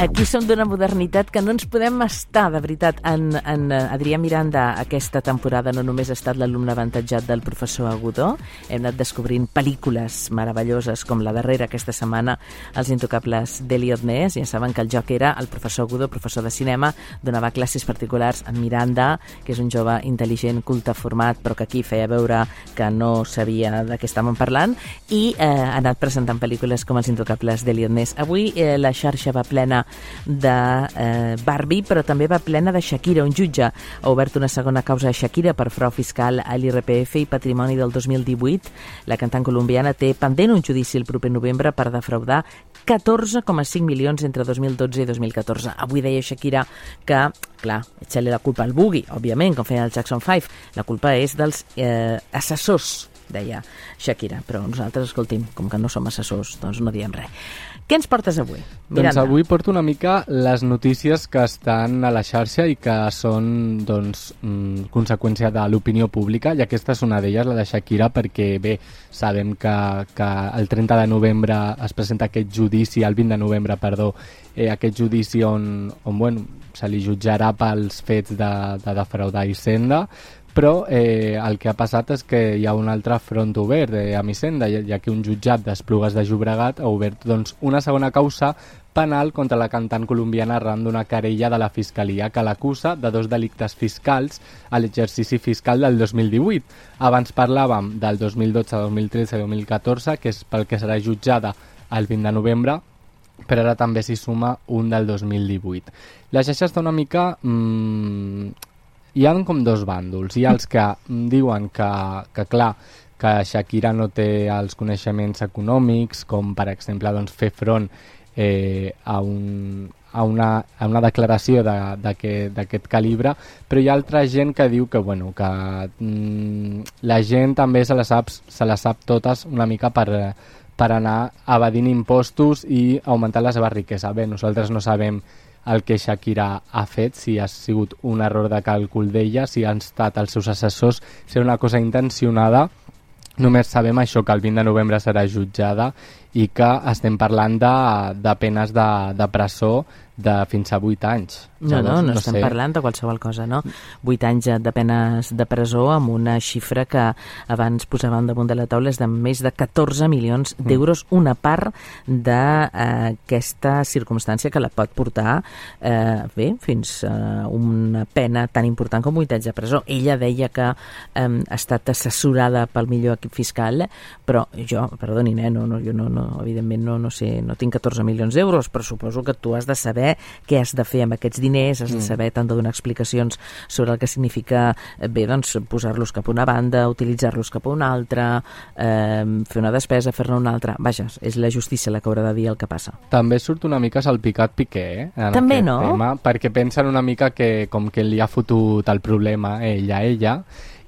Aquí som d'una modernitat que no ens podem estar, de veritat. En, en eh, Adrià Miranda aquesta temporada no només ha estat l'alumne avantatjat del professor Agudó, hem anat descobrint pel·lícules meravelloses com la darrera aquesta setmana, Els intocables d'Eliot Ness. Ja saben que el joc era el professor Agudó, professor de cinema, donava classes particulars a Miranda, que és un jove intel·ligent, culte, format, però que aquí feia veure que no sabia de què estàvem parlant, i eh, ha anat presentant pel·lícules com Els intocables d'Eliot Ness. Avui eh, la xarxa va plena de eh, Barbie, però també va plena de Shakira. Un jutge ha obert una segona causa a Shakira per frau fiscal a l'IRPF i patrimoni del 2018. La cantant colombiana té pendent un judici el proper novembre per defraudar 14,5 milions entre 2012 i 2014. Avui deia Shakira que, clar, ets-li la culpa al bugui, òbviament, com feia el Jackson 5. La culpa és dels eh, assessors deia Shakira, però nosaltres, escolti'm, com que no som assessors, doncs no diem res. Què ens portes avui? Miranda. Doncs avui porto una mica les notícies que estan a la xarxa i que són doncs, mm, conseqüència de l'opinió pública i aquesta és una d'elles, la de Shakira, perquè bé, sabem que, que el 30 de novembre es presenta aquest judici, el 20 de novembre, perdó, eh, aquest judici on, on bueno, se li jutjarà pels fets de, de defraudar Hisenda, però eh, el que ha passat és que hi ha un altre front obert eh, a Missenda, ja que un jutjat d'Esplugues de Llobregat ha obert doncs, una segona causa penal contra la cantant colombiana arran d'una querella de la Fiscalia que l'acusa de dos delictes fiscals a l'exercici fiscal del 2018. Abans parlàvem del 2012, 2013 i 2014, que és pel que serà jutjada el 20 de novembre, però ara també s'hi suma un del 2018. La xarxa està una mica mmm, hi ha com dos bàndols. Hi ha els que diuen que, que clar, que Shakira no té els coneixements econòmics, com per exemple doncs, fer front eh, a, un, a, una, a una declaració d'aquest calibre, però hi ha altra gent que diu que, bueno, que mm, la gent també se la, sap, se la sap totes una mica per, per anar evadint impostos i augmentar la seva riquesa. Bé, nosaltres no sabem el que Shakira ha fet, si ha sigut un error de càlcul d'ella, si han estat els seus assessors, si era una cosa intencionada, només sabem això, que el 20 de novembre serà jutjada i que estem parlant de, de penes de, de presó de fins a 8 anys. No, no, no, no estem sé. parlant de qualsevol cosa, no? 8 anys de penes de presó amb una xifra que abans posàvem damunt de la taula és de més de 14 milions mm. d'euros, mm. una part d'aquesta eh, circumstància que la pot portar eh, bé, fins a una pena tan important com 8 anys de presó. Ella deia que eh, ha estat assessorada pel millor equip fiscal, però jo, perdonin, eh, no, no, jo no, no, evidentment no, no sé, no tinc 14 milions d'euros, però suposo que tu has de saber què has de fer amb aquests diners, has de mm. saber, tant de donar explicacions sobre el que significa, eh, bé, doncs, posar-los cap a una banda, utilitzar-los cap a una altra, eh, fer una despesa, fer-ne una altra. Vaja, és la justícia la que haurà de dir el que passa. També surt una mica salpicat Piqué, eh? També, no? Tema, perquè pensen una mica que com que li ha fotut el problema ella a ella,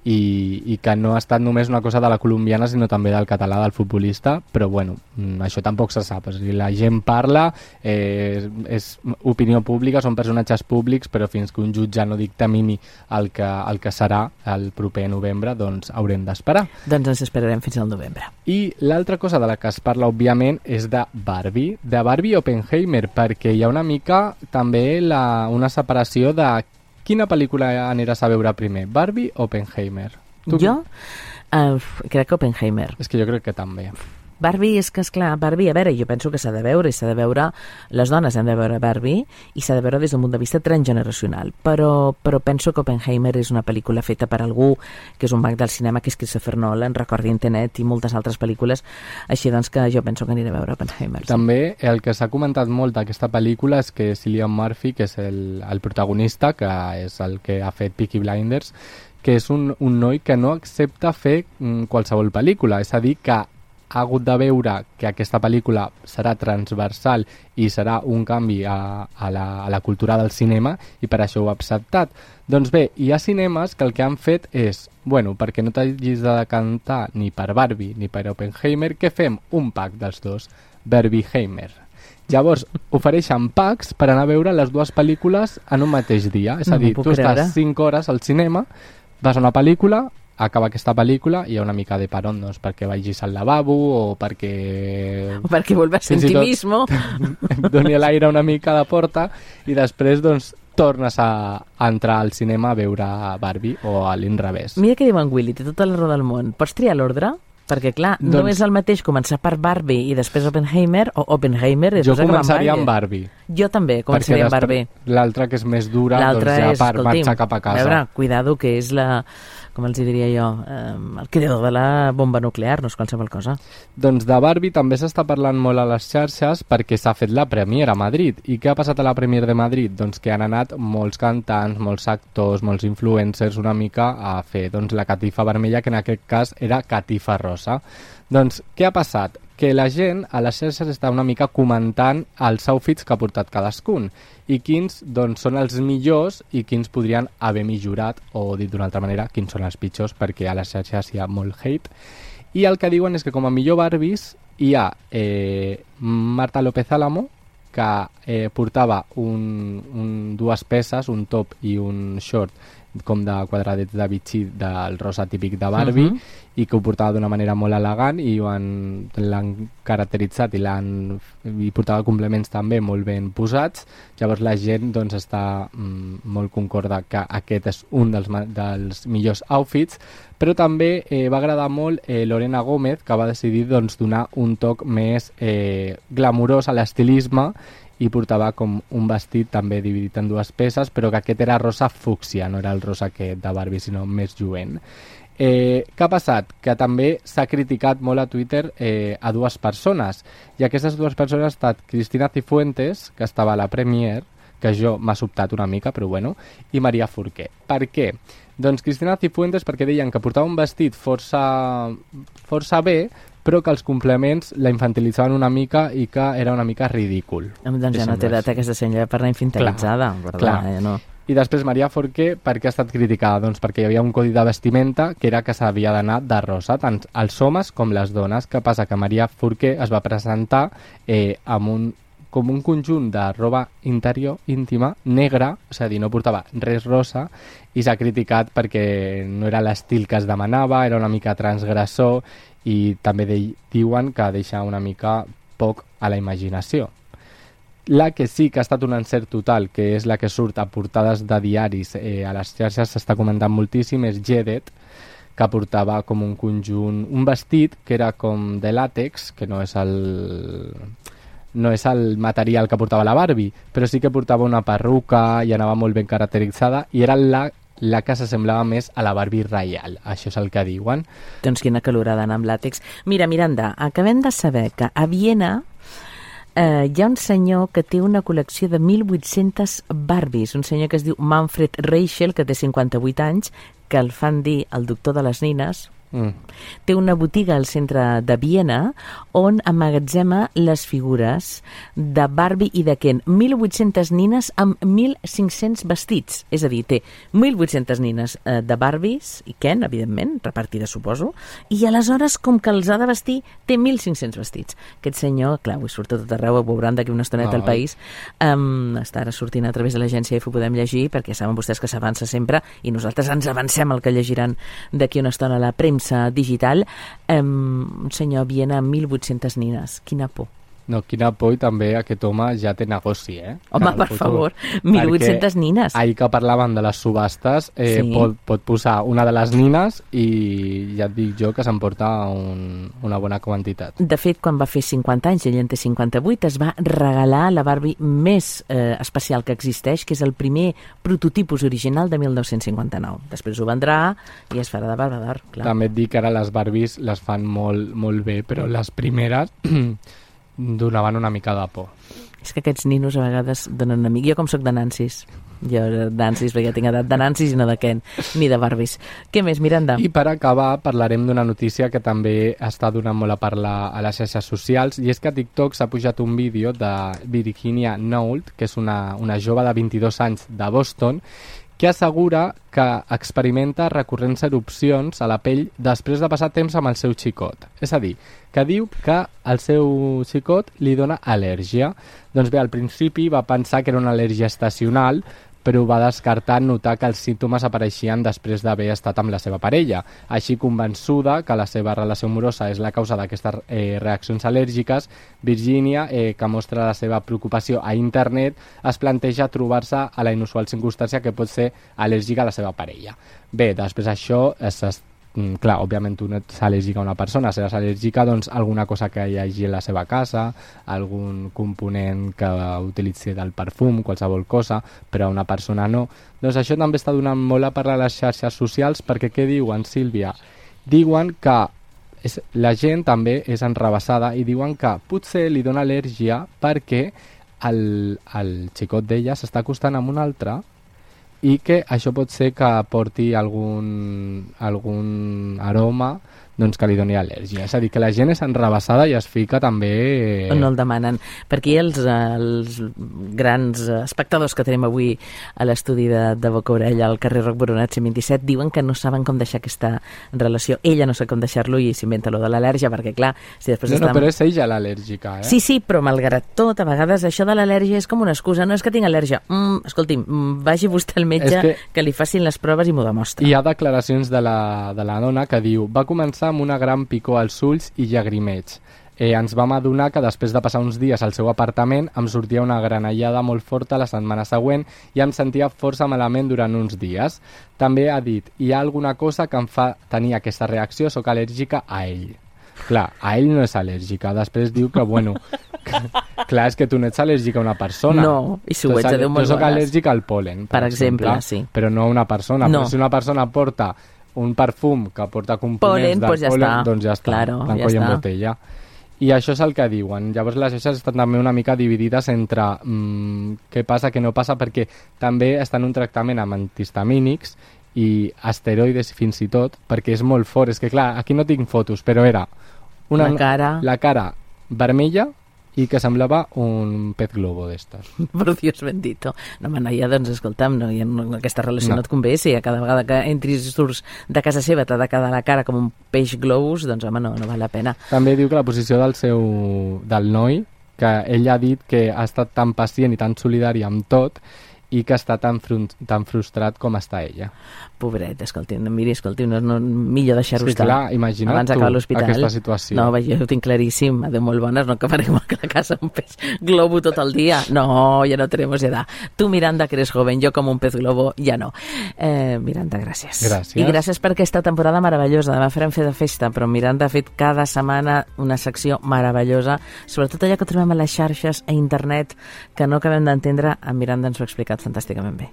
i, i que no ha estat només una cosa de la colombiana sinó també del català, del futbolista. Però bueno, mm, això tampoc se sap. O sigui, la gent parla, eh, és opinió pública, són personatges públics però fins que un jutge no dictamini el que, el que serà el proper novembre doncs haurem d'esperar. Doncs ens esperarem fins al novembre. I l'altra cosa de la que es parla òbviament és de Barbie, de Barbie Oppenheimer perquè hi ha una mica també la, una separació de Quina pel·lícula aniràs a veure primer, Barbie o Oppenheimer? Tu... Jo? Uh, crec que Oppenheimer. És que jo crec que també. Barbie és que, és clar, Barbie, a veure, jo penso que s'ha de veure, i s'ha de veure, les dones han de veure Barbie, i s'ha de veure des d'un punt de vista transgeneracional, però, però penso que Oppenheimer és una pel·lícula feta per algú que és un mag del cinema, que és Christopher Nolan, recordi Internet i moltes altres pel·lícules, així doncs que jo penso que aniré a veure Oppenheimer. També el que s'ha comentat molt d'aquesta pel·lícula és que Cillian Murphy, que és el, el protagonista, que és el que ha fet Peaky Blinders, que és un, un noi que no accepta fer mm, qualsevol pel·lícula, és a dir, que ha hagut de veure que aquesta pel·lícula serà transversal i serà un canvi a, a, la, a la cultura del cinema i per això ho ha acceptat. Doncs bé, hi ha cinemes que el que han fet és, bueno, perquè no t'hagis de cantar ni per Barbie ni per Oppenheimer, que fem un pack dels dos, Barbieheimer. Llavors, ofereixen packs per anar a veure les dues pel·lícules en un mateix dia. És a dir, no tu estàs 5 hores al cinema, vas a una pel·lícula, acaba aquesta pel·lícula i hi ha una mica de paron, doncs, perquè vagis al lavabo o perquè... O perquè volves a sentir mismo. doni l'aire una mica de porta i després, doncs, tornes a, a entrar al cinema a veure Barbie o a l'inrevés. Mira què diu en Willy, té tota la raó del món. Pots triar l'ordre? Perquè, clar, doncs... no és el mateix començar per Barbie i després Oppenheimer, o Oppenheimer... Jo començaria amb Barbie. Jo també començaria amb Barbie. L'altra, que és més dura, doncs ja és, per marxar cap a casa. A veure, cuidado, que és la com els diria jo, eh, el creador de la bomba nuclear, no és qualsevol cosa. Doncs de Barbie també s'està parlant molt a les xarxes perquè s'ha fet la premiera a Madrid. I què ha passat a la premiera de Madrid? Doncs que han anat molts cantants, molts actors, molts influencers una mica a fer doncs, la catifa vermella, que en aquest cas era catifa rosa. Doncs què ha passat? Que la gent a les xarxes està una mica comentant els outfits que ha portat cadascun. I quins doncs, són els millors i quins podrien haver millorat o dit d'una altra manera, quins són els pitjors perquè a les xarxes hi ha molt hate. I el que diuen és que com a millor Barbies hi ha eh, Marta López Álamo que eh, portava un, un, dues peces, un top i un short com de quadradets de bitxí del rosa típic de Barbie uh -huh i que ho portava d'una manera molt elegant i l'han caracteritzat i, l'han i portava complements també molt ben posats. Llavors la gent doncs està mm, molt concorda que aquest és un dels, dels millors outfits però també eh, va agradar molt eh, Lorena Gómez que va decidir doncs, donar un toc més eh, glamurós a l'estilisme i portava com un vestit també dividit en dues peces, però que aquest era rosa fúcsia, no era el rosa aquest de Barbie, sinó més lluent. Eh, què ha passat? Que també s'ha criticat molt a Twitter eh, a dues persones, i aquestes dues persones han estat Cristina Cifuentes, que estava a la Premier, que jo m'ha sobtat una mica, però bueno, i Maria Forqué. Per què? Doncs Cristina Cifuentes perquè deien que portava un vestit força, força bé, però que els complements la infantilitzaven una mica i que era una mica ridícul. Doncs ja no té data aquesta senyora per anar infantilitzada, clar, clar. Eh, no? I després Maria Forqué, per què ha estat criticada? Doncs perquè hi havia un codi de vestimenta que era que s'havia d'anar de rosa, tant els homes com les dones. Què passa? Que Maria Forqué es va presentar eh, amb un com un conjunt de roba interior íntima negra, és a dir, no portava res rosa, i s'ha criticat perquè no era l'estil que es demanava, era una mica transgressor, i també diuen que deixa una mica poc a la imaginació. La que sí que ha estat un encert total, que és la que surt a portades de diaris eh, a les xarxes, s'està comentant moltíssim, és Jedet, que portava com un conjunt, un vestit que era com de làtex, que no és el no és el material que portava la Barbie, però sí que portava una perruca i anava molt ben caracteritzada i era la, la que s'assemblava més a la Barbie reial. Això és el que diuen. Doncs quina calorada anar amb làtex. Mira, Miranda, acabem de saber que a Viena eh, hi ha un senyor que té una col·lecció de 1.800 Barbies, un senyor que es diu Manfred Reichel, que té 58 anys, que el fan dir el doctor de les nines, Mm. Té una botiga al centre de Viena on amagatzema les figures de Barbie i de Ken. 1.800 nines amb 1.500 vestits. És a dir, té 1.800 nines eh, de Barbies i Ken, evidentment, repartides, suposo, i aleshores, com que els ha de vestir, té 1.500 vestits. Aquest senyor, clar, avui surt a tot arreu, ho veuran d'aquí una estoneta al país, um, està ara sortint a través de l'agència F, ho podem llegir, perquè saben vostès que s'avança sempre, i nosaltres ens avancem el que llegiran d'aquí una estona a la premsa premsa digital, eh, un senyor Viena amb 1.800 nines. Quina por. No, quina por i també aquest home ja té negoci, eh? Home, per futur. favor, 1.800 nines. Ahir que parlàvem de les subhastes, eh, sí. pot, pot posar una de les nines i ja et dic jo que s'emporta un, una bona quantitat. De fet, quan va fer 50 anys, ell en té 58, es va regalar la Barbie més eh, especial que existeix, que és el primer prototipus original de 1959. Després ho vendrà i es farà de Barbie d'or, clar. També et dic que ara les Barbies les fan molt, molt bé, però les primeres donaven una mica de por. És que aquests ninos a vegades donen a mi. Jo com sóc de Nancis. Jo Nancis, perquè tinc edat de Nancis i no de Ken, ni de Barbies. Què més, Miranda? I per acabar parlarem d'una notícia que també està donant molt a parlar a les xarxes socials i és que a TikTok s'ha pujat un vídeo de Virginia Knoll, que és una, una jove de 22 anys de Boston, que assegura que experimenta recurrents erupcions a la pell després de passar temps amb el seu xicot. És a dir, que diu que el seu xicot li dona al·lèrgia. Doncs bé, al principi va pensar que era una al·lèrgia estacional, però va descartar notar que els símptomes apareixien després d'haver estat amb la seva parella. Així, convençuda que la seva relació amorosa és la causa d'aquestes eh, reaccions al·lèrgiques, Virginia, eh, que mostra la seva preocupació a internet, es planteja trobar-se a la inusual circumstància que pot ser al·lèrgica a la seva parella. Bé, després d'això es mm, clar, òbviament tu no ets al·lèrgica a una persona, seràs al·lèrgica doncs, a alguna cosa que hi hagi a la seva casa, algun component que utilitzi del perfum, qualsevol cosa, però a una persona no. Doncs això també està donant molt a parlar a les xarxes socials perquè què diuen, Sílvia? Diuen que és, la gent també és enrabassada i diuen que potser li dona al·lèrgia perquè el, el xicot d'ella s'està acostant amb un altre i que això pot ser que porti algun, algun aroma doncs que li doni al·lèrgia. És a dir, que la gent és enrabassada i es fica també... No el demanen. Perquè els, els grans espectadors que tenim avui a l'estudi de, de Boca Orella al carrer Roc Boronat 27 diuen que no saben com deixar aquesta relació. Ella no sap com deixar-lo i s'inventa lo de l'al·lèrgia, perquè clar, si després no, està... no, però és ella l'al·lèrgica, eh? Sí, sí, però malgrat tot, a vegades això de l'al·lèrgia és com una excusa. No és que tinc al·lèrgia. Mm, escolti'm, mm, vagi vostè al metge que... que li facin les proves i m'ho demostra. Hi ha declaracions de la, de la dona que diu va començar amb una gran picor als ulls i llagrimeig. Eh, ens vam adonar que després de passar uns dies al seu apartament em sortia una granellada molt forta la setmana següent i em sentia força malament durant uns dies. També ha dit, hi ha alguna cosa que em fa tenir aquesta reacció, sóc al·lèrgica a ell. Clar, a ell no és al·lèrgica. Després diu que, bueno, que, clar, és que tu no ets al·lèrgica a una persona. No, i si ho ets, adéu molt Jo sóc al·lèrgica al polen, per, Per exemple, sí. Però no a una persona. No. Però si una persona porta un perfum que porta components Polen, del doncs ja polen, està. doncs ja està, Claro, tanco ja i en està. botella. I això és el que diuen. Llavors les xarxes estan també una mica dividides entre mm, què passa, què no passa, perquè també estan en un tractament amb antihistamínics i asteroides fins i tot, perquè és molt fort. És que clar, aquí no tinc fotos, però era una, La cara. la cara vermella i que semblava un pez globo d'estes. Per Dios bendito. No, home, noia, doncs, escolta'm, no, ja no, aquesta relació no. No. no et convé, si a cada vegada que entris i surts de casa seva t'ha de quedar la cara com un peix globus, doncs, home, no, no val la pena. També diu que la posició del seu del noi, que ell ha dit que ha estat tan pacient i tan solidari amb tot i que està tan, tan frustrat com està ella. Pobret, escolti, no, miri, escolti, no, no, millor deixar-ho que estar. clar, imagina't Abans tu d'acabar l'hospital. aquesta situació. No, vaja, jo ho tinc claríssim, adéu molt bones, no acabarem a la casa un pez globo tot el dia. No, ya no tenemos edad. Tu, Miranda, que eres joven, jo com un pez globo, ja no. Eh, Miranda, gràcies. Gràcies. I gràcies per aquesta temporada meravellosa. Demà farem fer de festa, però Miranda ha fet cada setmana una secció meravellosa, sobretot allò que trobem a les xarxes, a internet, que no acabem d'entendre, en Miranda ens ho ha explicat fantàsticament bé.